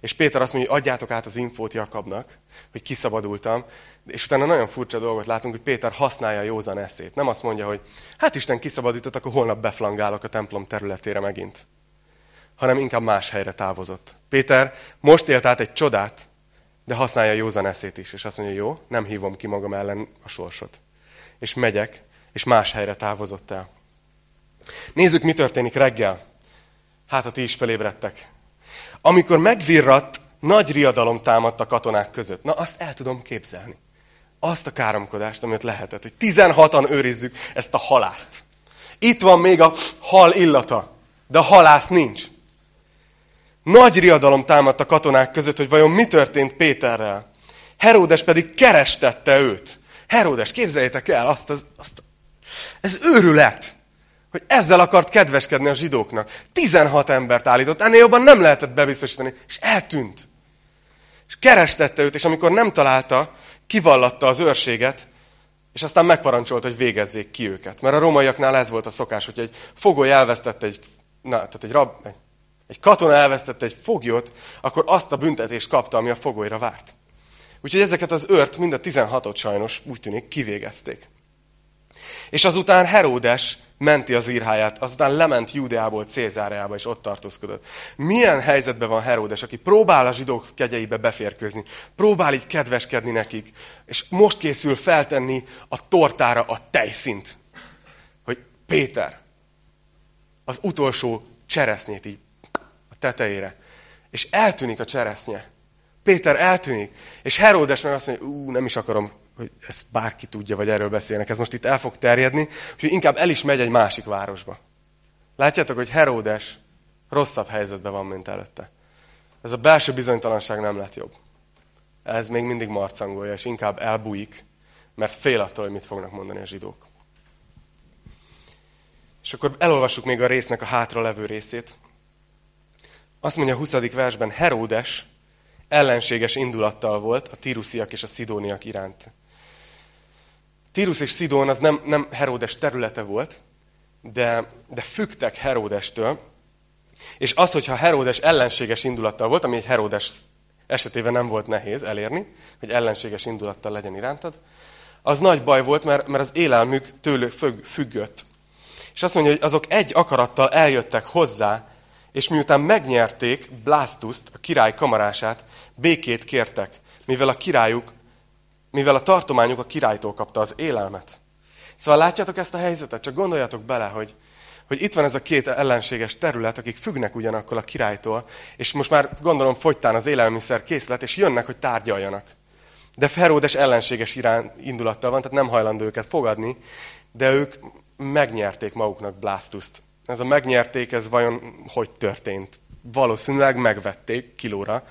És Péter azt mondja, hogy adjátok át az infót Jakabnak, hogy kiszabadultam. És utána nagyon furcsa dolgot látunk, hogy Péter használja a józan eszét. Nem azt mondja, hogy hát Isten kiszabadított, akkor holnap beflangálok a templom területére megint. Hanem inkább más helyre távozott. Péter most élt át egy csodát, de használja a józan eszét is. És azt mondja, jó, nem hívom ki magam ellen a sorsot. És megyek, és más helyre távozott el. Nézzük, mi történik reggel. Hát, ha ti is felébredtek amikor megvirratt, nagy riadalom támadt a katonák között. Na, azt el tudom képzelni. Azt a káromkodást, amit lehetett, hogy 16-an őrizzük ezt a halászt. Itt van még a hal illata, de a halász nincs. Nagy riadalom támadt a katonák között, hogy vajon mi történt Péterrel. Heródes pedig kerestette őt. Heródes, képzeljétek el, azt, az, azt ez őrület hogy ezzel akart kedveskedni a zsidóknak. 16 embert állított, ennél jobban nem lehetett bebiztosítani, és eltűnt. És kerestette őt, és amikor nem találta, kivallatta az őrséget, és aztán megparancsolta, hogy végezzék ki őket. Mert a rómaiaknál ez volt a szokás, hogy egy fogoly elvesztette egy, na, tehát egy, rab, egy, egy katona elvesztette egy foglyot, akkor azt a büntetést kapta, ami a fogolyra várt. Úgyhogy ezeket az őrt, mind a 16-ot sajnos úgy tűnik kivégezték. És azután Heródes menti az írháját, azután lement Júdeából Cézáreába, és ott tartózkodott. Milyen helyzetben van Heródes, aki próbál a zsidók kegyeibe beférkőzni, próbál így kedveskedni nekik, és most készül feltenni a tortára a tejszint. Hogy Péter, az utolsó cseresznyét így a tetejére. És eltűnik a cseresznye. Péter eltűnik. És Heródes meg azt mondja, ú, nem is akarom, hogy ezt bárki tudja, vagy erről beszélnek. Ez most itt el fog terjedni, hogy inkább el is megy egy másik városba. Látjátok, hogy Heródes rosszabb helyzetben van, mint előtte. Ez a belső bizonytalanság nem lett jobb. Ez még mindig marcangolja, és inkább elbújik, mert fél attól, hogy mit fognak mondani a zsidók. És akkor elolvassuk még a résznek a hátra levő részét. Azt mondja a 20. versben, Heródes ellenséges indulattal volt a tírusziak és a szidóniak iránt. Tírus és Szidón az nem, nem Heródes területe volt, de, de fügtek Heródestől, és az, hogyha Heródes ellenséges indulattal volt, ami egy Heródes esetében nem volt nehéz elérni, hogy ellenséges indulattal legyen irántad, az nagy baj volt, mert, mert az élelmük tőlük függött. És azt mondja, hogy azok egy akarattal eljöttek hozzá, és miután megnyerték Blastuszt, a király kamarását, békét kértek, mivel a királyuk, mivel a tartományuk a királytól kapta az élelmet. Szóval látjátok ezt a helyzetet? Csak gondoljatok bele, hogy, hogy itt van ez a két ellenséges terület, akik függnek ugyanakkor a királytól, és most már gondolom fogytán az élelmiszer készlet, és jönnek, hogy tárgyaljanak. De Heródes ellenséges irán indulattal van, tehát nem hajlandó őket fogadni, de ők megnyerték maguknak Blastuszt. Ez a megnyerték, ez vajon hogy történt? Valószínűleg megvették kilóra.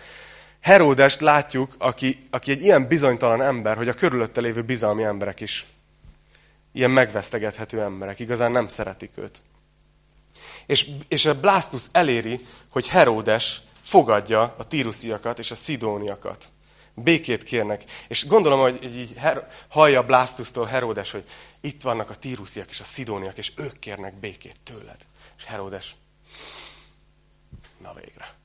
Heródest látjuk, aki, aki egy ilyen bizonytalan ember, hogy a körülötte lévő bizalmi emberek is ilyen megvesztegethető emberek, igazán nem szeretik őt. És, és a Blastus eléri, hogy Heródes fogadja a tírusziakat és a szidóniakat. Békét kérnek. És gondolom, hogy így her, hallja Blastusztól Heródes, hogy itt vannak a tírusziak és a szidóniak, és ők kérnek békét tőled. És Heródes, na végre.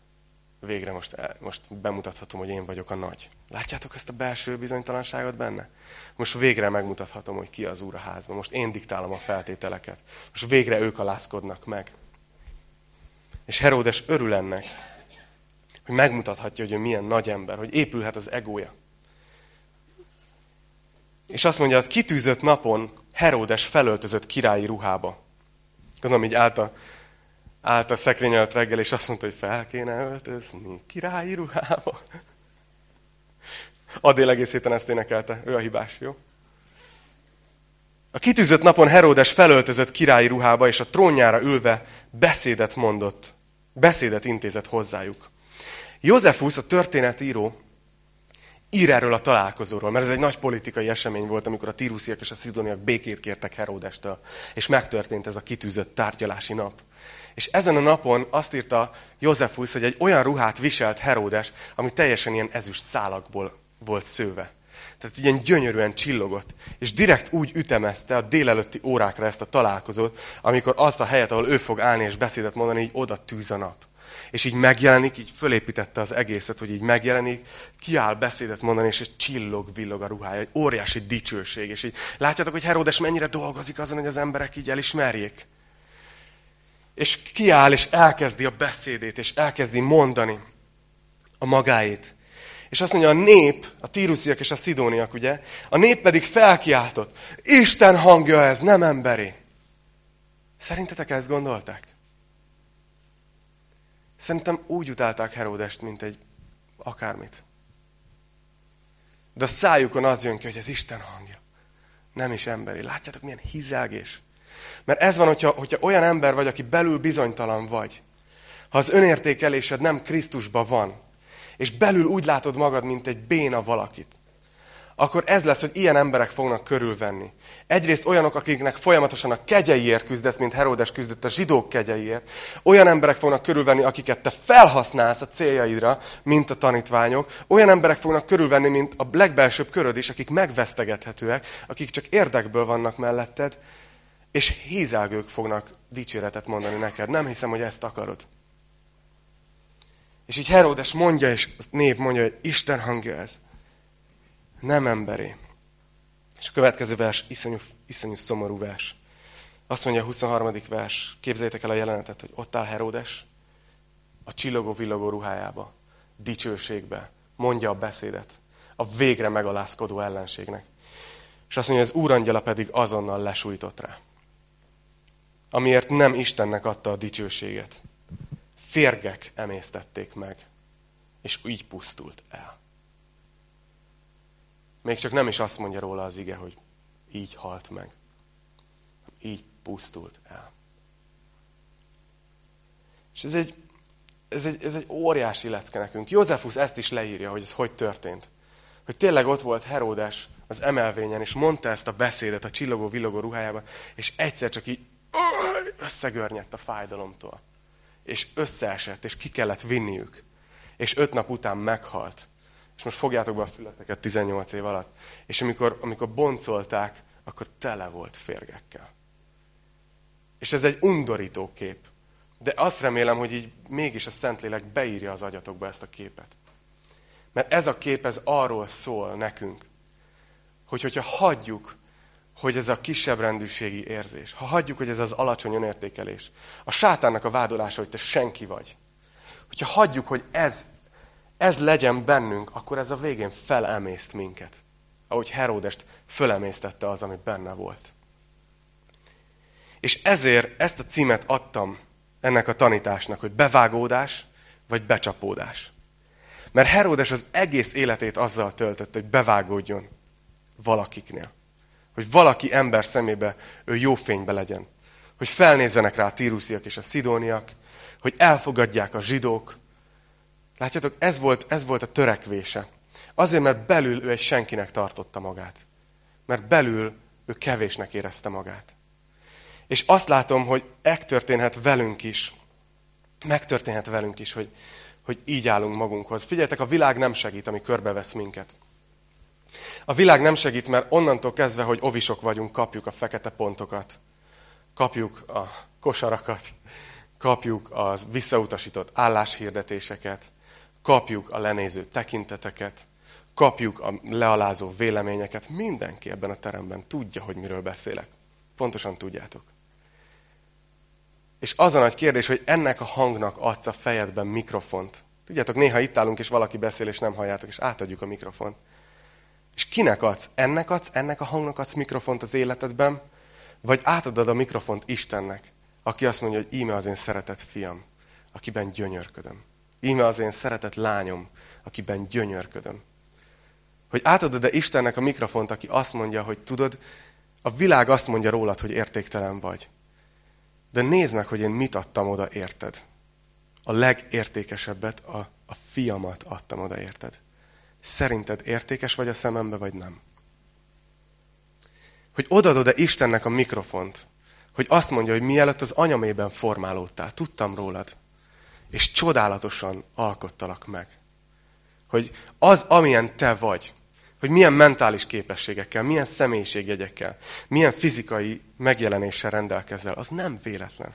Végre most, most bemutathatom, hogy én vagyok a nagy. Látjátok ezt a belső bizonytalanságot benne? Most végre megmutathatom, hogy ki az úr a házban. Most én diktálom a feltételeket. Most végre ők alázkodnak meg. És Heródes örül ennek, hogy megmutathatja, hogy ő milyen nagy ember, hogy épülhet az egója. És azt mondja, hogy kitűzött napon Heródes felöltözött királyi ruhába. Gondolom, így állt a, állt a szekrény előtt reggel, és azt mondta, hogy fel kéne öltözni királyi ruhába. Adél egész héten ezt énekelte, ő a hibás, jó? A kitűzött napon Heródes felöltözött királyi ruhába, és a trónjára ülve beszédet mondott, beszédet intézett hozzájuk. Józsefus, a történetíró, ír erről a találkozóról, mert ez egy nagy politikai esemény volt, amikor a tírusziak és a szidoniak békét kértek Heródestől, és megtörtént ez a kitűzött tárgyalási nap. És ezen a napon azt írta Józsefus, hogy egy olyan ruhát viselt Heródes, ami teljesen ilyen ezüst szálakból volt szőve. Tehát ilyen gyönyörűen csillogott. És direkt úgy ütemezte a délelőtti órákra ezt a találkozót, amikor azt a helyet, ahol ő fog állni és beszédet mondani, így oda tűz a nap és így megjelenik, így fölépítette az egészet, hogy így megjelenik, kiáll beszédet mondani, és egy csillog, villog a ruhája, egy óriási dicsőség. És így látjátok, hogy Herodes mennyire dolgozik azon, hogy az emberek így elismerjék. És kiáll, és elkezdi a beszédét, és elkezdi mondani a magáét. És azt mondja, a nép, a tírusziak és a szidóniak, ugye, a nép pedig felkiáltott. Isten hangja ez, nem emberi. Szerintetek ezt gondolták? Szerintem úgy utálták Heródest, mint egy akármit. De a szájukon az jön ki, hogy ez Isten hangja. Nem is emberi. Látjátok, milyen hizelgés? Mert ez van, hogyha, hogyha olyan ember vagy, aki belül bizonytalan vagy. Ha az önértékelésed nem Krisztusban van, és belül úgy látod magad, mint egy béna valakit, akkor ez lesz, hogy ilyen emberek fognak körülvenni. Egyrészt olyanok, akiknek folyamatosan a kegyeiért küzdesz, mint Heródes küzdött a zsidók kegyeiért. Olyan emberek fognak körülvenni, akiket te felhasználsz a céljaidra, mint a tanítványok. Olyan emberek fognak körülvenni, mint a legbelsőbb köröd is, akik megvesztegethetőek, akik csak érdekből vannak melletted, és hízelgők fognak dicséretet mondani neked. Nem hiszem, hogy ezt akarod. És így Heródes mondja, és a nép mondja, hogy Isten hangja ez nem emberi. És a következő vers iszonyú, iszonyú szomorú vers. Azt mondja a 23. vers, képzeljétek el a jelenetet, hogy ott áll Heródes, a csillogó villogó ruhájába, dicsőségbe, mondja a beszédet, a végre megalázkodó ellenségnek. És azt mondja, az úrangyala pedig azonnal lesújtott rá. Amiért nem Istennek adta a dicsőséget. Férgek emésztették meg, és így pusztult el. Még csak nem is azt mondja róla az ige, hogy így halt meg. Így pusztult el. És ez egy, ez egy, ez egy óriási lecke nekünk. Józsefus ezt is leírja, hogy ez hogy történt. Hogy tényleg ott volt Heródes az emelvényen, és mondta ezt a beszédet a csillogó-villogó ruhájában, és egyszer csak így összegörnyedt a fájdalomtól. És összeesett, és ki kellett vinniük. És öt nap után meghalt. És most fogjátok be a fületeket 18 év alatt. És amikor, amikor boncolták, akkor tele volt férgekkel. És ez egy undorító kép. De azt remélem, hogy így mégis a Szentlélek beírja az agyatokba ezt a képet. Mert ez a kép, ez arról szól nekünk, hogy hogyha hagyjuk, hogy ez a kisebb rendűségi érzés, ha hagyjuk, hogy ez az alacsony önértékelés, a sátánnak a vádolása, hogy te senki vagy, hogyha hagyjuk, hogy ez, ez legyen bennünk, akkor ez a végén felemészt minket. Ahogy Heródest fölemésztette az, ami benne volt. És ezért ezt a címet adtam ennek a tanításnak, hogy bevágódás, vagy becsapódás. Mert Heródes az egész életét azzal töltött, hogy bevágódjon valakiknél. Hogy valaki ember szemébe ő jó fénybe legyen. Hogy felnézzenek rá a tírusziak és a szidóniak, hogy elfogadják a zsidók. Látjátok, ez volt, ez volt a törekvése. Azért, mert belül ő egy senkinek tartotta magát. Mert belül ő kevésnek érezte magát. És azt látom, hogy megtörténhet velünk is. Megtörténhet velünk is, hogy, hogy így állunk magunkhoz. Figyeljetek, a világ nem segít, ami körbevesz minket. A világ nem segít, mert onnantól kezdve, hogy ovisok vagyunk, kapjuk a fekete pontokat, kapjuk a kosarakat, kapjuk az visszautasított álláshirdetéseket, kapjuk a lenéző tekinteteket, kapjuk a lealázó véleményeket. Mindenki ebben a teremben tudja, hogy miről beszélek. Pontosan tudjátok. És az a nagy kérdés, hogy ennek a hangnak adsz a fejedben mikrofont. Tudjátok, néha itt állunk, és valaki beszél, és nem halljátok, és átadjuk a mikrofont. És kinek adsz? Ennek adsz, ennek a hangnak adsz mikrofont az életedben, vagy átadod a mikrofont Istennek, aki azt mondja, hogy íme az én szeretett fiam, akiben gyönyörködöm. Íme az én szeretett lányom, akiben gyönyörködöm. Hogy átadod-e Istennek a mikrofont, aki azt mondja, hogy tudod, a világ azt mondja rólad, hogy értéktelen vagy. De nézd meg, hogy én mit adtam oda, érted? A legértékesebbet, a, a fiamat adtam oda, érted? Szerinted értékes vagy a szemembe, vagy nem? Hogy odadod-e Istennek a mikrofont, hogy azt mondja, hogy mielőtt az anyamében formálódtál, tudtam rólad, és csodálatosan alkottalak meg. Hogy az, amilyen te vagy, hogy milyen mentális képességekkel, milyen személyiségjegyekkel, milyen fizikai megjelenéssel rendelkezel, az nem véletlen.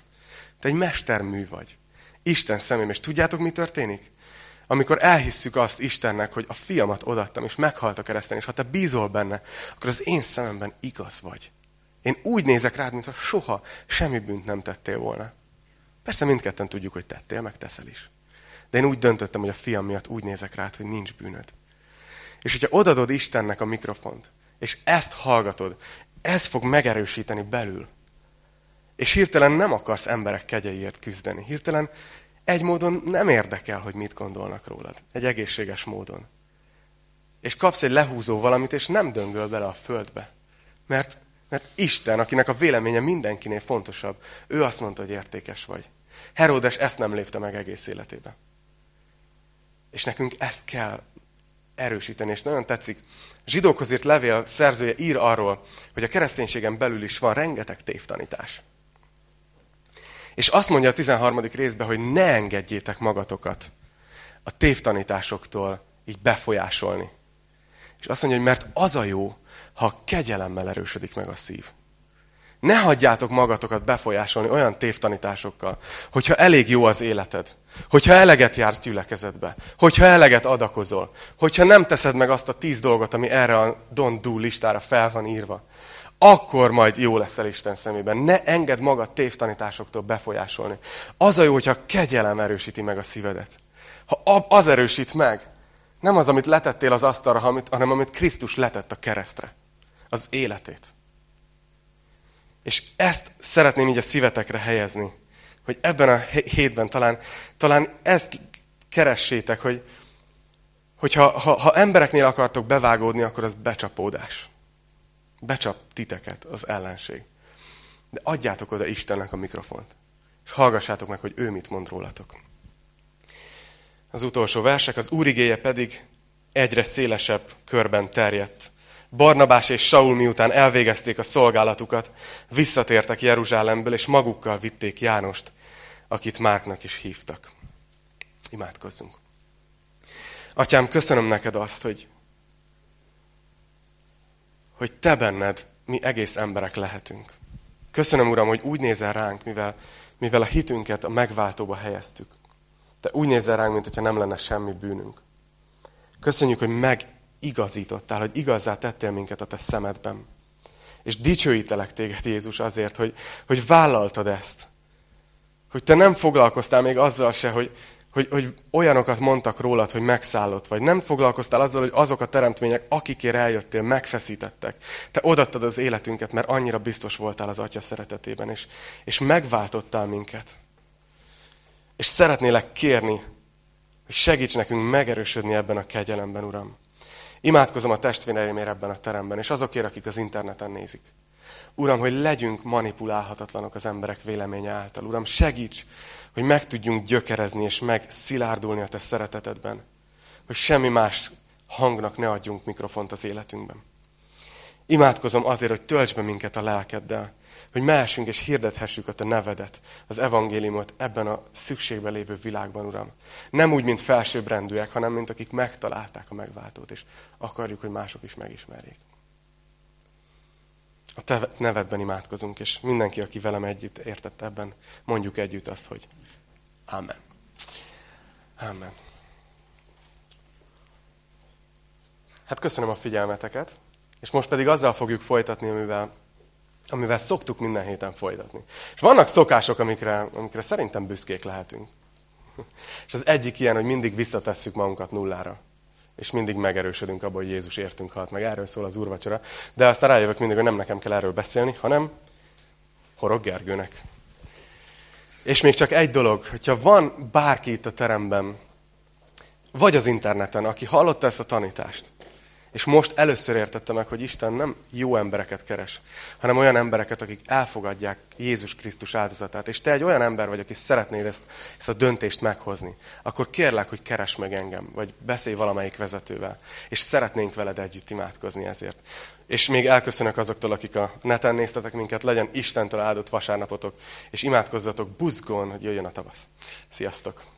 Te egy mestermű vagy. Isten szemében. És tudjátok, mi történik? Amikor elhisszük azt Istennek, hogy a fiamat odattam, és meghalt a kereszten, és ha te bízol benne, akkor az én szememben igaz vagy. Én úgy nézek rád, mintha soha semmi bűnt nem tettél volna. Persze mindketten tudjuk, hogy tettél, meg teszel is. De én úgy döntöttem, hogy a fiam miatt úgy nézek rád, hogy nincs bűnöd. És hogyha odadod Istennek a mikrofont, és ezt hallgatod, ez fog megerősíteni belül. És hirtelen nem akarsz emberek kegyeiért küzdeni. Hirtelen egy módon nem érdekel, hogy mit gondolnak rólad. Egy egészséges módon. És kapsz egy lehúzó valamit, és nem döngöl bele a földbe. Mert, mert Isten, akinek a véleménye mindenkinél fontosabb, ő azt mondta, hogy értékes vagy. Heródes ezt nem lépte meg egész életébe. És nekünk ezt kell erősíteni, és nagyon tetszik. Zsidókhoz írt levél szerzője ír arról, hogy a kereszténységen belül is van rengeteg tévtanítás. És azt mondja a 13. részben, hogy ne engedjétek magatokat a tévtanításoktól így befolyásolni. És azt mondja, hogy mert az a jó, ha kegyelemmel erősödik meg a szív. Ne hagyjátok magatokat befolyásolni olyan tévtanításokkal, hogyha elég jó az életed, hogyha eleget jársz gyülekezetbe, hogyha eleget adakozol, hogyha nem teszed meg azt a tíz dolgot, ami erre a don't do listára fel van írva, akkor majd jó leszel Isten szemében. Ne engedd magad tévtanításoktól befolyásolni. Az a jó, hogyha kegyelem erősíti meg a szívedet. Ha az erősít meg, nem az, amit letettél az asztalra, hanem amit Krisztus letett a keresztre. Az életét. És ezt szeretném így a szívetekre helyezni, hogy ebben a hétben talán, talán ezt keressétek, hogy, hogy ha, ha, ha embereknél akartok bevágódni, akkor az becsapódás. Becsap titeket az ellenség. De adjátok oda Istennek a mikrofont. És hallgassátok meg, hogy ő mit mond rólatok. Az utolsó versek, az úrigéje pedig egyre szélesebb körben terjedt. Barnabás és Saul miután elvégezték a szolgálatukat, visszatértek Jeruzsálemből, és magukkal vitték Jánost, akit Márknak is hívtak. Imádkozzunk. Atyám, köszönöm neked azt, hogy, hogy te benned mi egész emberek lehetünk. Köszönöm, Uram, hogy úgy nézel ránk, mivel, mivel a hitünket a megváltóba helyeztük. Te úgy nézel ránk, mint hogyha nem lenne semmi bűnünk. Köszönjük, hogy megigazítottál, hogy igazzá tettél minket a te szemedben. És dicsőítelek téged, Jézus, azért, hogy, hogy vállaltad ezt. Hogy te nem foglalkoztál még azzal se, hogy, hogy, hogy olyanokat mondtak rólad, hogy megszállott vagy. Nem foglalkoztál azzal, hogy azok a teremtmények, akikért eljöttél, megfeszítettek. Te odattad az életünket, mert annyira biztos voltál az Atya szeretetében, és, és megváltottál minket. És szeretnélek kérni, hogy segíts nekünk megerősödni ebben a kegyelemben, Uram. Imádkozom a testvéreimért ebben a teremben, és azokért, akik az interneten nézik. Uram, hogy legyünk manipulálhatatlanok az emberek véleménye által. Uram, segíts, hogy meg tudjunk gyökerezni és megszilárdulni a Te szeretetedben. Hogy semmi más hangnak ne adjunk mikrofont az életünkben. Imádkozom azért, hogy tölts be minket a lelkeddel, hogy mehessünk és hirdethessük a Te nevedet, az evangéliumot ebben a szükségben lévő világban, Uram. Nem úgy, mint felsőbbrendűek, hanem mint akik megtalálták a megváltót, és akarjuk, hogy mások is megismerjék. A Te nevedben imádkozunk, és mindenki, aki velem együtt értett ebben, mondjuk együtt azt, hogy Amen. Amen. Hát köszönöm a figyelmeteket, és most pedig azzal fogjuk folytatni, amivel, amivel szoktuk minden héten folytatni. És vannak szokások, amikre, amikre szerintem büszkék lehetünk. És az egyik ilyen, hogy mindig visszatesszük magunkat nullára. És mindig megerősödünk abban, hogy Jézus értünk halt meg. Erről szól az úrvacsora. De aztán rájövök mindig, hogy nem nekem kell erről beszélni, hanem Horog Gergőnek. És még csak egy dolog, hogyha van bárki itt a teremben, vagy az interneten, aki hallotta ezt a tanítást, és most először értette meg, hogy Isten nem jó embereket keres, hanem olyan embereket, akik elfogadják Jézus Krisztus áldozatát. És te egy olyan ember vagy, aki szeretnéd ezt, ezt a döntést meghozni. Akkor kérlek, hogy keres meg engem, vagy beszélj valamelyik vezetővel. És szeretnénk veled együtt imádkozni ezért. És még elköszönök azoktól, akik a neten néztetek minket, legyen Istentől áldott vasárnapotok, és imádkozzatok buzgón, hogy jöjjön a tavasz. Sziasztok!